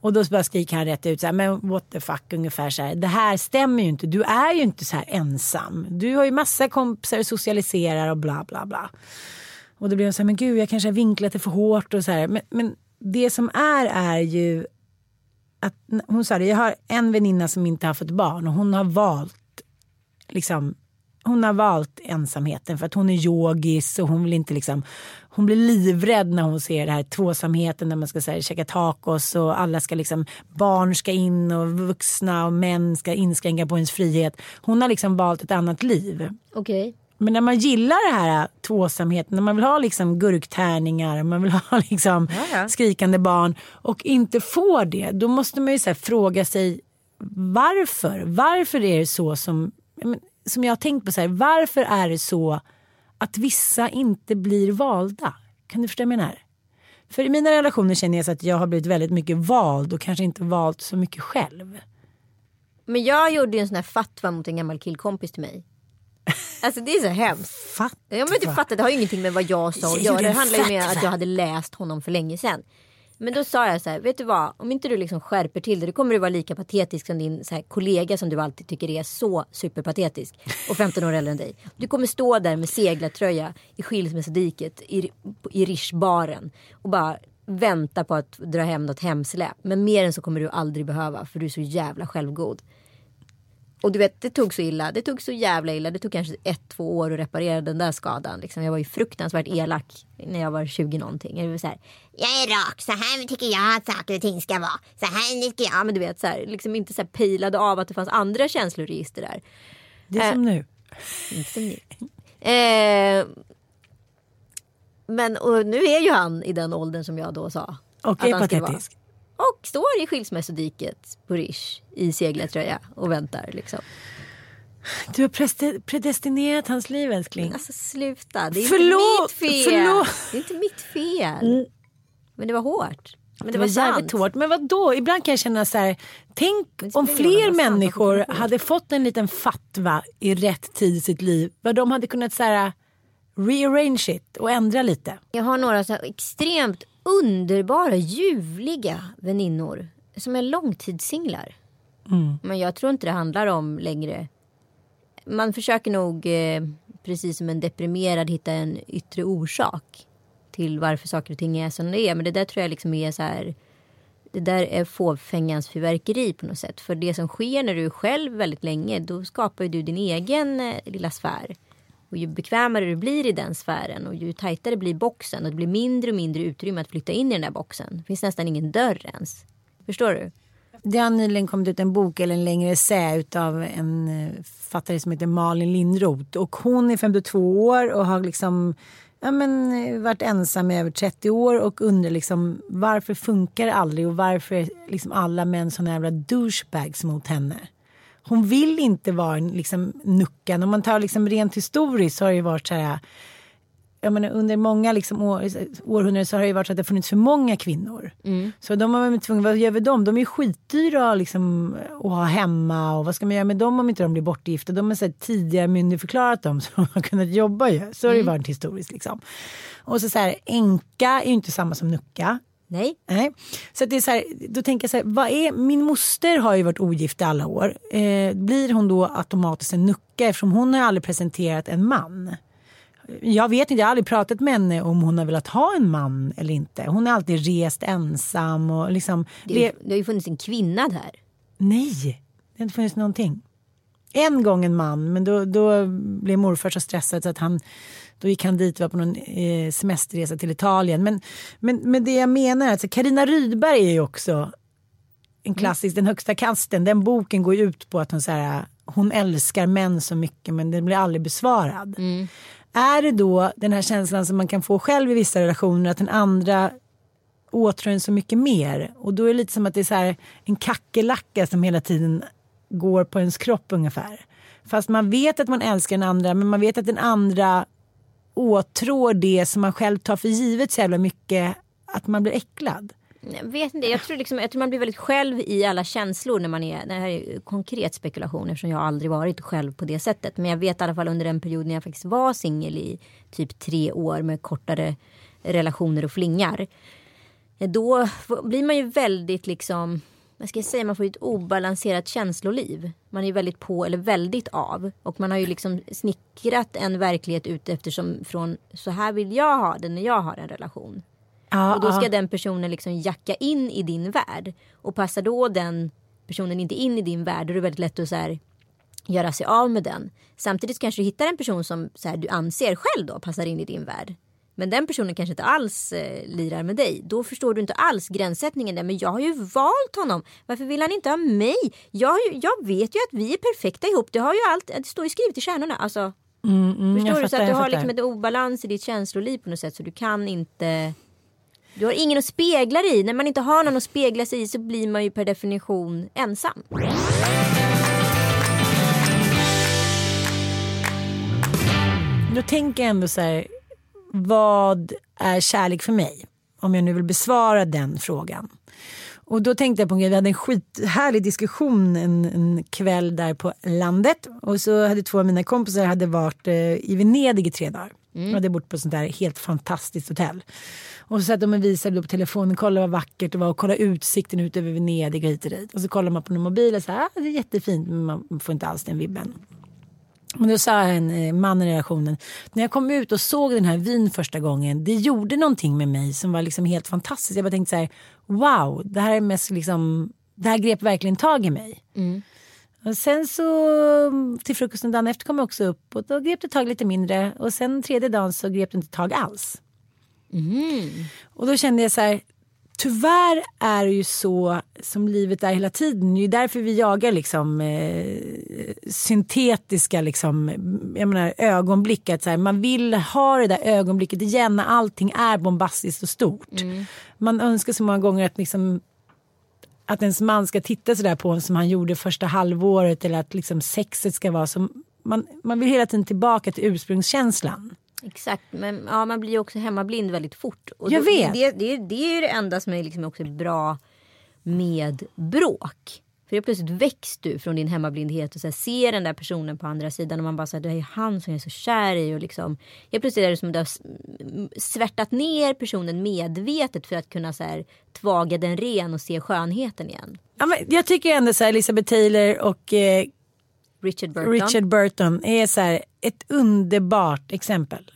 [SPEAKER 1] Och då bara skriker han rätt ut så här men what the fuck ungefär så här det här stämmer ju inte du är ju inte så här ensam. Du har ju massa kompisar och socialiserar och bla bla bla. Och då blir hon så här men gud jag kanske har vinklat det för hårt och så här men, men det som är är ju att hon sa det, jag har en väninna som inte har fått barn och hon har valt liksom hon har valt ensamheten för att hon är yogis och hon vill inte liksom hon blir livrädd när hon ser det här tvåsamheten när man ska så här, käka tacos och alla ska liksom barn ska in och vuxna och män ska inskränka på ens frihet. Hon har liksom valt ett annat liv.
[SPEAKER 2] Okej.
[SPEAKER 1] Men när man gillar det här tvåsamheten, när man vill ha liksom gurktärningar, man vill ha liksom skrikande barn och inte får det, då måste man ju så fråga sig varför? Varför är det så som, men, som jag har tänkt på så här, varför är det så att vissa inte blir valda? Kan du förstå vad jag menar? För i mina relationer känner jag så att jag har blivit väldigt mycket vald och kanske inte valt så mycket själv.
[SPEAKER 2] Men jag gjorde ju en sån här fatwa mot en gammal killkompis till mig. Alltså det är så hemskt.
[SPEAKER 1] Fatt,
[SPEAKER 2] Jag men inte fatta, det har ju ingenting med vad jag sa att göra. Det handlar ju med
[SPEAKER 1] fatwa.
[SPEAKER 2] att jag hade läst honom för länge sedan. Men då sa jag så här, vet du vad? Om inte du liksom skärper till det, då kommer du vara lika patetisk som din så här, kollega som du alltid tycker är så superpatetisk. Och 15 år äldre än dig. Du kommer stå där med seglartröja i skilsmässodiket i, i Rish-baren och bara vänta på att dra hem något hemsläp. Men mer än så kommer du aldrig behöva för du är så jävla självgod. Och du vet, det tog så illa. Det tog så jävla illa. Det tog kanske ett, två år att reparera den där skadan. Liksom. Jag var ju fruktansvärt elak när jag var 20 någonting. Jag var så här, jag är rak, så här tycker jag att saker och ting ska vara. Så här tycker jag. Men du vet, så här, liksom inte så här pejlade av att det fanns andra känsloregister där.
[SPEAKER 1] Det är som nu.
[SPEAKER 2] Inte som nu. Eh, men och nu är ju han i den åldern som jag då sa. Skulle vara.
[SPEAKER 1] patetisk.
[SPEAKER 2] Och står i skilsmässodiket på Rish i seglartröja och väntar liksom.
[SPEAKER 1] Du har predestinerat hans liv älskling.
[SPEAKER 2] Alltså sluta, det är
[SPEAKER 1] Förlåt,
[SPEAKER 2] inte mitt fel.
[SPEAKER 1] förlåt.
[SPEAKER 2] Det är inte mitt fel. Men det var hårt. Men det,
[SPEAKER 1] Det
[SPEAKER 2] var,
[SPEAKER 1] var jävligt hårt. Men vad då? Ibland kan jag känna så här. Tänk om fler människor hade fått en liten fatwa i rätt tid i sitt liv. Vad de hade kunnat så här, rearrange it och ändra lite.
[SPEAKER 2] Jag har några så extremt underbara, ljuvliga väninnor som är långtidssinglar. Men jag tror inte det handlar om längre. Man försöker nog, eh, precis som en deprimerad, hitta en yttre orsak till varför saker och ting är som det är. Men det där tror jag liksom är så här. Det där är fåfängans fyrverkeri på något sätt. För det som sker när du är själv väldigt länge, då skapar du din egen eh, lilla sfär. Och ju bekvämare du blir i den sfären och ju tajtare blir boxen och det blir mindre och mindre utrymme att flytta in i den där boxen. Det finns nästan ingen dörr ens. Förstår du?
[SPEAKER 1] Det har nyligen kommit ut en bok eller en längre essä av en eh, författare som heter Malin Lindroth. Och hon är 52 år och har liksom ja, men, eh, varit ensam i över 30 år och undrar liksom varför funkar det aldrig och varför är liksom alla män såna jävla douchebags mot henne. Hon vill inte vara liksom, nuckan. Om man tar liksom rent historiskt så har det ju varit så här jag menar, under många liksom år, århundraden så har det ju varit så att det funnits för många kvinnor. Så de har varit tvungna, vad gör vi dem? De är ju skitdyra liksom, att ha hemma och vad ska man göra med dem om inte de blir bortgifta? De har så här, tidigare myndigförklarat dem så de har kunnat jobba ju. Så har det ju varit historiskt liksom. Och så så här, änka är ju inte samma som nucka.
[SPEAKER 2] Nej.
[SPEAKER 1] Nej. Så det är så här, då tänker jag så här, vad är, min moster har ju varit ogift i alla år. Eh, blir hon då automatiskt en nucka eftersom hon har aldrig presenterat en man? Jag vet inte, jag har aldrig pratat med henne om hon har velat ha en man eller inte. Hon har alltid rest ensam och liksom...
[SPEAKER 2] Det, är det har ju funnits en kvinna där.
[SPEAKER 1] Nej, det har inte funnits någonting. En gång en man, men då, då blev morfar så stressad så att han då gick han dit var på någon eh, semesterresa till Italien. Men, men, men det jag menar är att Karina Rydberg är ju också en klassisk, Den högsta kasten. Den boken går ju ut på att hon, så här, hon älskar män så mycket men den blir aldrig besvarad. Är det då den här känslan som man kan få själv i vissa relationer att den andra åtrår en så mycket mer. Och då är det lite som att det är så här en kackerlacka som hela tiden går på ens kropp ungefär. Fast man vet att man älskar den andra men man vet att den andra åtrår det som man själv tar för givet så jävla mycket att man blir äcklad.
[SPEAKER 2] Jag vet inte, jag tror, liksom, jag tror man blir väldigt själv i alla känslor när man är, det här är konkret spekulation eftersom jag aldrig varit själv på det sättet. Men jag vet i alla fall under den period när jag faktiskt var singel i typ tre år med kortare relationer och flingar. Då blir man ju väldigt liksom, vad ska säga, man får ett obalanserat känsloliv. Man är väldigt på eller väldigt av. Och man har ju liksom snickrat en verklighet ut eftersom från så här vill jag ha det när jag har en relation.
[SPEAKER 1] Ja,
[SPEAKER 2] Och då ska
[SPEAKER 1] ja.
[SPEAKER 2] den personen liksom jacka in i din värld. Och passar då den personen inte in i din värld då är det väldigt lätt att så här, göra sig av med den. Samtidigt kanske du hittar en person som så här, du anser själv då passar in i din värld. Men den personen kanske inte alls eh, lirar med dig. Då förstår du inte alls gränssättningen där. Men jag har ju valt honom. Varför vill han inte ha mig? Jag, jag vet ju att vi är perfekta ihop. Det har ju allt, det står ju skrivet i stjärnorna. Alltså,
[SPEAKER 1] Mm,
[SPEAKER 2] Förstår
[SPEAKER 1] jag
[SPEAKER 2] du? Så att du har liksom ett obalans i ditt känsloliv på något sätt. Så du kan inte... Du har ingen att spegla dig i. När man inte har någon att spegla sig i så blir man ju per definition ensam.
[SPEAKER 1] Då tänker jag ändå så här, vad är kärlek för mig? Om jag nu vill besvara den frågan. Och då tänkte jag på en grej, vi hade en skithärlig diskussion en, en kväll där på landet. Och så hade två av mina kompisar hade varit eh, i Venedig i tre dagar. Jag hade bott på ett sånt där helt fantastiskt hotell. Och så satt de och visade på telefonen, kolla vad vackert det var och kolla utsikten ut över Venedig och hit och dit. Och så kollar man på en mobil och så här, ah, det är jättefint men man får inte alls den vibben. Men då sa en eh, man i relationen, när jag kom ut och såg den här vin första gången, det gjorde någonting med mig som var liksom helt fantastiskt. Jag bara tänkte så här, wow, det här är mest liksom, det här grep verkligen tag i mig. Och sen så till frukosten dagen efter kom jag också upp och då grep det tag lite mindre och sen tredje dagen så grep det inte tag alls. Och då kände jag så här, tyvärr är det ju så som livet är hela tiden. Det är därför vi jagar liksom eh, syntetiska liksom, jag menar, ögonblick. Att så här, man vill ha det där ögonblicket igen när allting är bombastiskt och stort. Man önskar så många gånger att liksom att ens man ska titta sådär på en som han gjorde första halvåret eller att liksom sexet ska vara som man, man vill hela tiden tillbaka till ursprungskänslan.
[SPEAKER 2] Exakt, men ja, man blir ju också hemmablind väldigt fort. Och
[SPEAKER 1] Jag
[SPEAKER 2] då,
[SPEAKER 1] vet.
[SPEAKER 2] Det, det, det är ju det enda som är liksom också bra med bråk. För det plötsligt väcks du från din hemmablindhet och så här, ser den där personen på andra sidan och man bara säger det är han som jag är så kär i och liksom helt plötsligt är det som att du har svärtat ner personen medvetet för att kunna så här, tvaga den ren och se skönheten igen.
[SPEAKER 1] Ja, men jag tycker ändå så här Elizabeth Taylor och eh,
[SPEAKER 2] Richard Burton.
[SPEAKER 1] Richard Burton är så här ett underbart exempel.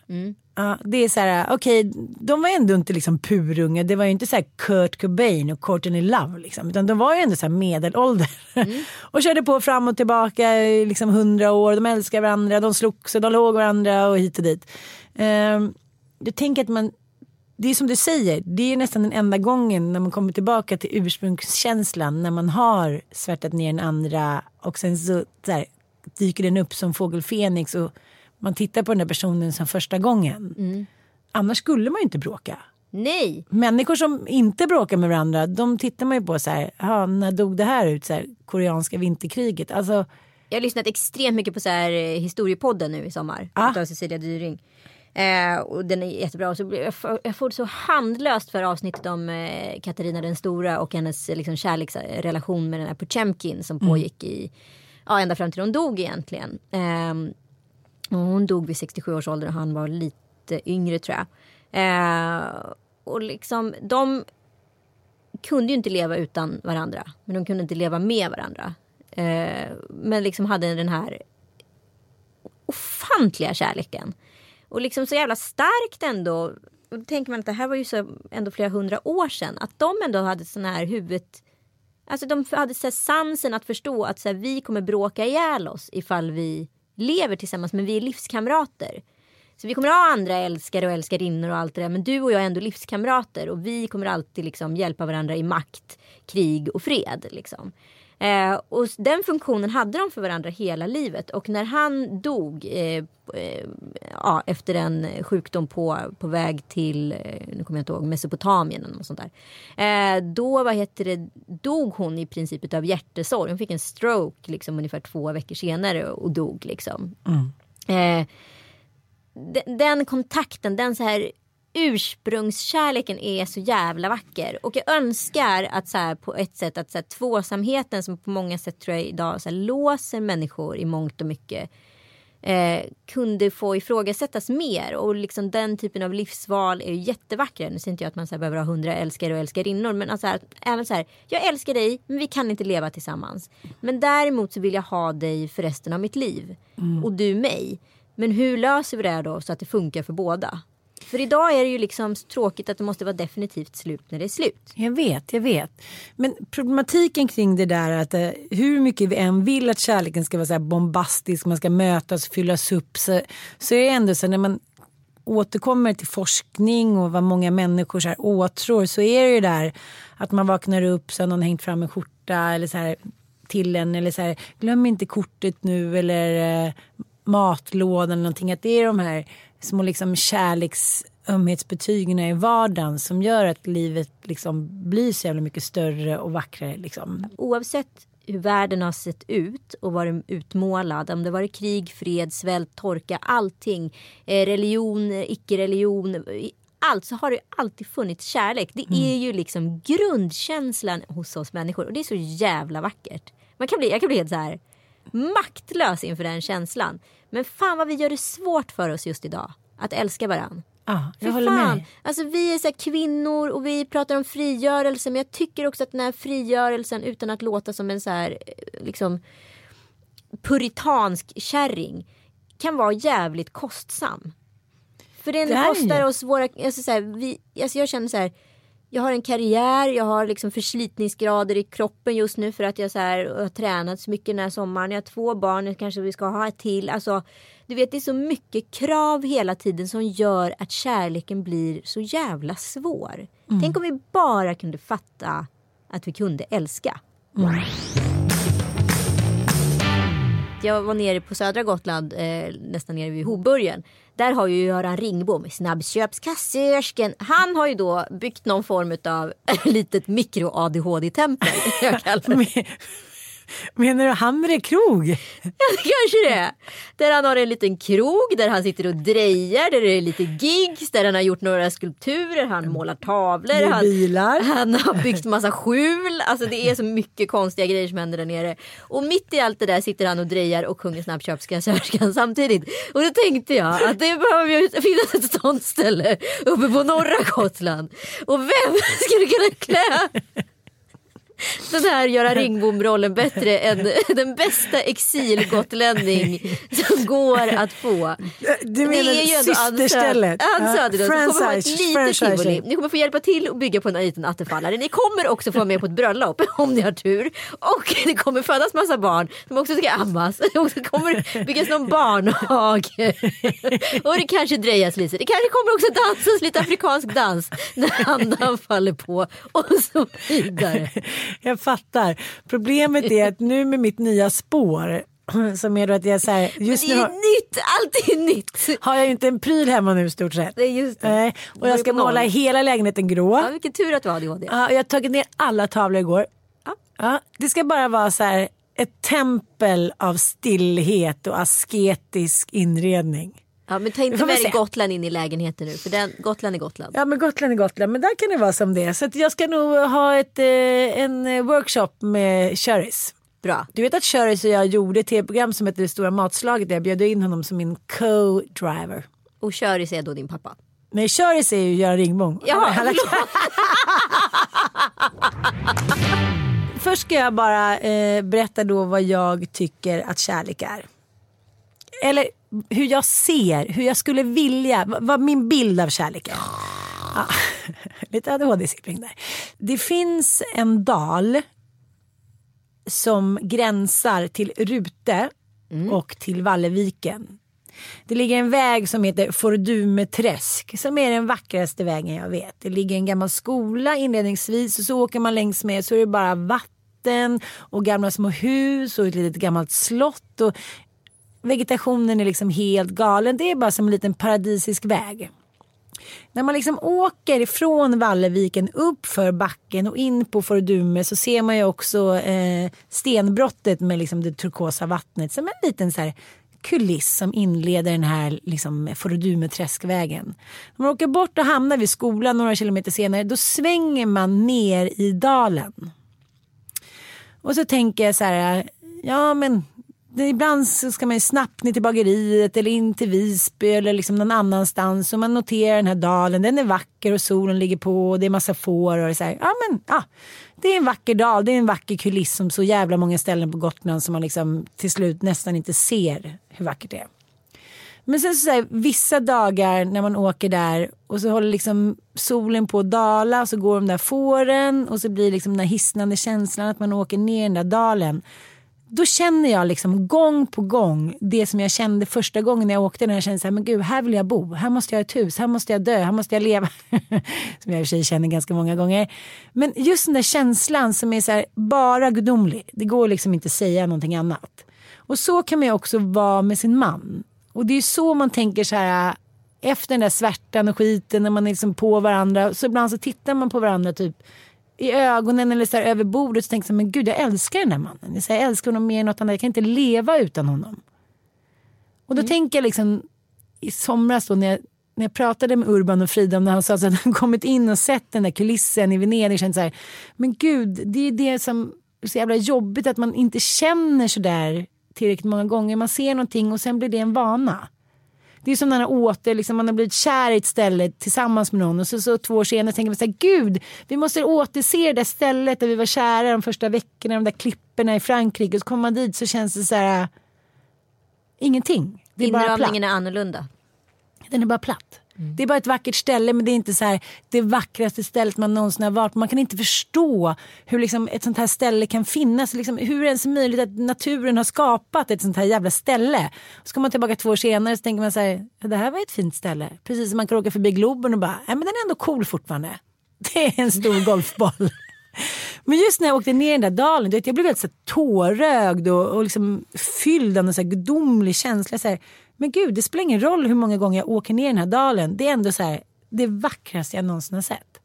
[SPEAKER 1] Ja, det är så här, okej, de var ändå inte liksom purunga. Det var ju inte så här Kurt Cobain och Courtney Love liksom. Utan de var ju ändå så här medelålder. och körde på fram och tillbaka i liksom hundra år. De älskar varandra, de slogs och de låg varandra och hit och dit. Um, jag tänker att man, det är som du säger, det är nästan den enda gången när man kommer tillbaka till ursprungskänslan. När man har svärtat ner den andra och sen så, så här, dyker den upp som fågel Fenix och man tittar på den där personen som första gången. Annars skulle man ju inte bråka.
[SPEAKER 2] Nej,
[SPEAKER 1] Människor som inte bråkar med varandra, de tittar man ju på så här, "Jaha, när dog det här ut? Så här, koreanska vinterkriget. Alltså,
[SPEAKER 2] Jag har lyssnat extremt mycket på så här eh, historiepodden nu i sommar.
[SPEAKER 1] Ah.
[SPEAKER 2] Av Cecilia Dyring. Eh, och den är jättebra. Och så jag, får, jag får det så handlöst för avsnittet om eh, Katarina den stora och hennes eh, liksom, kärleksrelation med den här Potemkin som pågick i ja, ända fram till hon dog egentligen. Eh, och hon dog vid 67 års ålder och han var lite yngre tror jag. Eh, och liksom de kunde ju inte leva utan varandra. Men de kunde inte leva med varandra. Eh, men liksom hade den här ofantliga kärleken. Och liksom så jävla starkt ändå. Och då tänker man att det här var ju så ändå flera hundra år sedan. Att de ändå hade sån här huvudet. Alltså de hade så här sansen att förstå att så här, vi kommer bråka ihjäl oss ifall vi lever tillsammans men vi är livskamrater. Så vi kommer ha andra älskare och älskarinnor och allt det där men du och jag är ändå livskamrater och vi kommer alltid liksom hjälpa varandra i makt, krig och fred. Liksom. Eh, och den funktionen hade de för varandra hela livet och när han dog eh, eh, ja, efter en sjukdom på, på väg till, eh, nu kommer jag inte ihåg, Mesopotamien eller något sånt där. Eh, då vad heter det, dog hon i princip av hjärtesorg. Hon fick en stroke liksom, ungefär två veckor senare och dog. Liksom. Eh, den, den kontakten, den så här ursprungskärleken är så jävla vacker. Och jag önskar att så här, på ett sätt att så här, tvåsamheten som på många sätt tror jag idag så här, låser människor i mångt och mycket eh, kunde få ifrågasättas mer. Och liksom den typen av livsval är ju jättevackra. Nu säger inte jag att man så behöver ha hundra älskare och älskarinnor. Men alltså, här, även så här, jag älskar dig men vi kan inte leva tillsammans. Men däremot så vill jag ha dig för resten av mitt liv. Och du mig. Men hur löser vi det då så att det funkar för båda? För idag är det ju liksom tråkigt att det måste vara definitivt slut när det är slut.
[SPEAKER 1] Jag vet, jag vet. Men problematiken kring det där att eh, hur mycket vi än vill att kärleken ska vara så här bombastisk, man ska mötas, fyllas upp, så, så är det ändå så när man återkommer till forskning och vad många människor så här åtrår så är det ju där att man vaknar upp så har någon hängt fram en skjorta eller så här till en eller så här glöm inte kortet nu eller eh, matlådan eller någonting att det är de här små liksom kärleks ömhetsbetygen i vardagen som gör att livet liksom blir så jävla mycket större och vackrare liksom.
[SPEAKER 2] Oavsett hur världen har sett ut och varit utmålad. Om det varit krig, fred, svält, torka, allting. Eh, religion, icke-religion. Allt så har det alltid funnits kärlek. Det är ju liksom grundkänslan hos oss människor. Och det är så jävla vackert. Man kan bli, jag kan bli helt så här maktlös inför den känslan. Men fan vad vi gör det svårt för oss just idag. att älska varandra.
[SPEAKER 1] Ja, jag
[SPEAKER 2] För
[SPEAKER 1] håller
[SPEAKER 2] fan.
[SPEAKER 1] med.
[SPEAKER 2] Alltså vi är så kvinnor och vi pratar om frigörelse men jag tycker också att den här frigörelsen utan att låta som en så här eh, liksom puritansk kärring kan vara jävligt kostsam. För den kostar oss våra, alltså så här, vi, alltså jag känner så här jag har en karriär, jag har liksom förslitningsgrader i kroppen just nu för att jag så här, har tränat så mycket den här sommaren. Jag har två barn, kanske vi ska ha ett till. Alltså, du vet det är så mycket krav hela tiden som gör att kärleken blir så jävla svår. Tänk om vi bara kunde fatta att vi kunde älska. Jag var nere på södra Gotland, eh, nästan nere vid Hoburgen. Där har ju Göran Ringbom, snabbköpskassörsken. Han har ju då byggt någon form av litet mikro-ADHD-tempel. Det.
[SPEAKER 1] Menar du Hamre krog?
[SPEAKER 2] Kanske det. Där han har en liten krog där han sitter och drejar. Där det är lite gigs. Där han har gjort några skulpturer. Han målar tavlor.
[SPEAKER 1] Det
[SPEAKER 2] han,
[SPEAKER 1] bilar.
[SPEAKER 2] han har byggt massa skjul. Alltså det är så mycket konstiga grejer som händer där nere. Och mitt i allt det där sitter han och drejar och sjunger snabbköpskassörskan samtidigt. Och då tänkte jag att det behöver finnas ett sånt ställe uppe på norra Gotland. Och vem skulle kunna klä den här Göran Ringbom-rollen bättre än den bästa exilgotlänning som går att få.
[SPEAKER 1] Du menar
[SPEAKER 2] är ju ändå
[SPEAKER 1] systerstället?
[SPEAKER 2] Ann Söderlund som kommer ha ett
[SPEAKER 1] franchise-
[SPEAKER 2] litet
[SPEAKER 1] franchise.
[SPEAKER 2] tivoli. Ni kommer få hjälpa till och bygga på en liten attefallare. Ni kommer också få vara med på ett bröllop om ni har tur. Och det kommer födas massa barn som också ska ammas. Och det kommer byggas någon barnhage. Och det kanske drejas lite. Det kanske kommer också dansas lite afrikansk dans när andan faller på och så vidare.
[SPEAKER 1] Jag fattar. Problemet är att nu med mitt nya spår som är då att jag så här, just
[SPEAKER 2] Det
[SPEAKER 1] nu
[SPEAKER 2] är
[SPEAKER 1] har,
[SPEAKER 2] nytt, allt är nytt.
[SPEAKER 1] har jag ju inte en pryl hemma nu i stort sett.
[SPEAKER 2] Är just det.
[SPEAKER 1] Nej, och jag ska måla hela lägenheten grå.
[SPEAKER 2] Ja, vilken tur att du har ADHD.
[SPEAKER 1] Ja, jag har tagit ner alla tavlor igår.
[SPEAKER 2] Ja.
[SPEAKER 1] Ja, det ska bara vara så här ett tempel av stillhet och asketisk inredning.
[SPEAKER 2] Ja, men ta inte med dig. Gotland in i lägenheten nu för den, Gotland är Gotland.
[SPEAKER 1] Ja men Gotland är Gotland men där kan det vara som det är. Så jag ska nog ha ett, eh, en eh, workshop med Köris.
[SPEAKER 2] Bra.
[SPEAKER 1] Du vet att Köris och jag gjorde ett tv-program som heter Det stora matslaget där jag bjöd in honom som min co-driver.
[SPEAKER 2] Och Köris är då din pappa.
[SPEAKER 1] Nej Köris är ju Göran Ringbom. Han- Först ska jag bara eh, berätta då vad jag tycker att kärlek är. Eller hur jag ser, hur jag skulle vilja, vad, min bild av kärlek är. Ja, lite ADHD-sippring där. Det finns en dal som gränsar till Rute och till Valleviken. Det ligger en väg som heter Fordumeträsk som är den vackraste vägen jag vet. Det ligger en gammal skola inledningsvis och så åker man längs med så är det bara vatten och gamla små hus och ett litet gammalt slott. Och vegetationen är liksom helt galen. Det är bara som en liten paradisisk väg. När man liksom åker ifrån Valleviken upp för backen och in på Fordume så ser man ju också eh, stenbrottet med liksom det turkosa vattnet som en liten så här kuliss som inleder den här liksom Fordumeträskvägen. När man åker bort och hamnar vid skolan några kilometer senare då svänger man ner i dalen. Och så tänker jag så här, ja men ibland så ska man ju snabbt ner till bageriet eller in till Visby eller liksom någon annanstans och man noterar den här dalen, den är vacker och solen ligger på och det är massa får och det är så här, ja men ja, det är en vacker dal, det är en vacker kuliss som så jävla många ställen på Gotland som man liksom till slut nästan inte ser hur vackert det är. Men sen så, så här, vissa dagar när man åker där och så håller liksom solen på att dala och så går de där fåren och så blir liksom den där hisnande känslan att man åker ner den där dalen. Då känner jag liksom gång på gång det som jag kände första gången när jag åkte när jag kände så här, men gud, här vill jag bo, här måste jag ha ett hus, här måste jag dö, här måste jag leva. som jag i och för sig känner ganska många gånger. Men just den där känslan som är så här, bara gudomlig, det går liksom inte att säga någonting annat. Och så kan man ju också vara med sin man. Och det är ju så man tänker så här efter den där svärtan och skiten när man är liksom på varandra. Så ibland så tittar man på varandra typ i ögonen eller så här över bordet så tänker man men gud jag älskar den där mannen. Jag, säger, jag älskar honom mer än något annat. Jag kan inte leva utan honom. Och då tänker jag liksom i somras då när jag, när jag pratade med Urban och Frida om när han sa att han kommit in och sett den där kulissen i Venedig. Kände så här, men gud det är det som är så jävla jobbigt att man inte känner så där tillräckligt många gånger. Man ser någonting och sen blir det en vana. Det är som när man åter, liksom, man har blivit kär i ett ställe tillsammans med någon och så, så två år senare tänker man så här, gud, vi måste återse det där stället där vi var kära de första veckorna, de där klipporna i Frankrike. Och så kommer man dit så känns det så här, ingenting. Det är bara platt.
[SPEAKER 2] Inramningen är annorlunda.
[SPEAKER 1] Den är bara platt. Mm. Det är bara ett vackert ställe men det är inte så här, det vackraste stället man någonsin har varit Man kan inte förstå hur liksom ett sånt här ställe kan finnas. Liksom, hur är det ens möjligt att naturen har skapat ett sånt här jävla ställe? Så kommer man tillbaka två år senare så tänker man så här, det här var ett fint ställe. Precis som man kan åka förbi Globen och bara, nej men den är ändå cool fortfarande. Det är en stor golfboll. Men just när jag åkte ner i den där dalen, du vet, jag blev helt så tårögd och, och liksom fylld av en så här gudomlig känsla. Så här, men gud, det spelar ingen roll hur många gånger jag åker ner i den här dalen. Det är ändå så här, det vackraste jag någonsin har sett.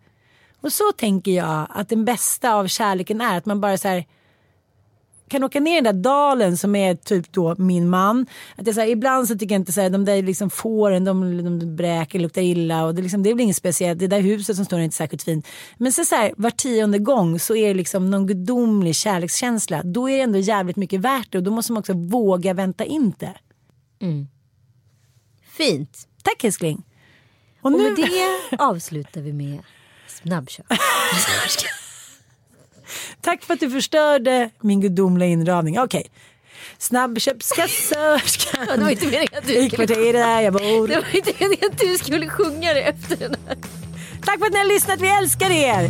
[SPEAKER 1] Och så tänker jag att den bästa av kärleken är att man bara så här, kan åka ner i den där dalen som är typ då min man. Att jag, så här, ibland så tycker jag inte så här, de där liksom fåren de, de bräker, luktar illa och det, liksom, det är väl inget speciellt. Det där huset som står är inte särskilt fint. Men så, så här, var tionde gång så är det liksom någon gudomlig kärlekskänsla. Då är det ändå jävligt mycket värt det och då måste man också våga vänta in det. Mm.
[SPEAKER 2] Fint.
[SPEAKER 1] Tack älskling. Och
[SPEAKER 2] Och
[SPEAKER 1] nu,
[SPEAKER 2] med det avslutar vi med snabbkör.
[SPEAKER 1] tack för att du förstörde min gudomliga inramning. Okej. Snabbköpskassörska.
[SPEAKER 2] Ja, det var inte meningen att du
[SPEAKER 1] I
[SPEAKER 2] skulle,
[SPEAKER 1] kvarteret där jag bor.
[SPEAKER 2] det var inte meningen att du skulle sjunga det efter den här.
[SPEAKER 1] Tack för att ni har lyssnat. Vi älskar er.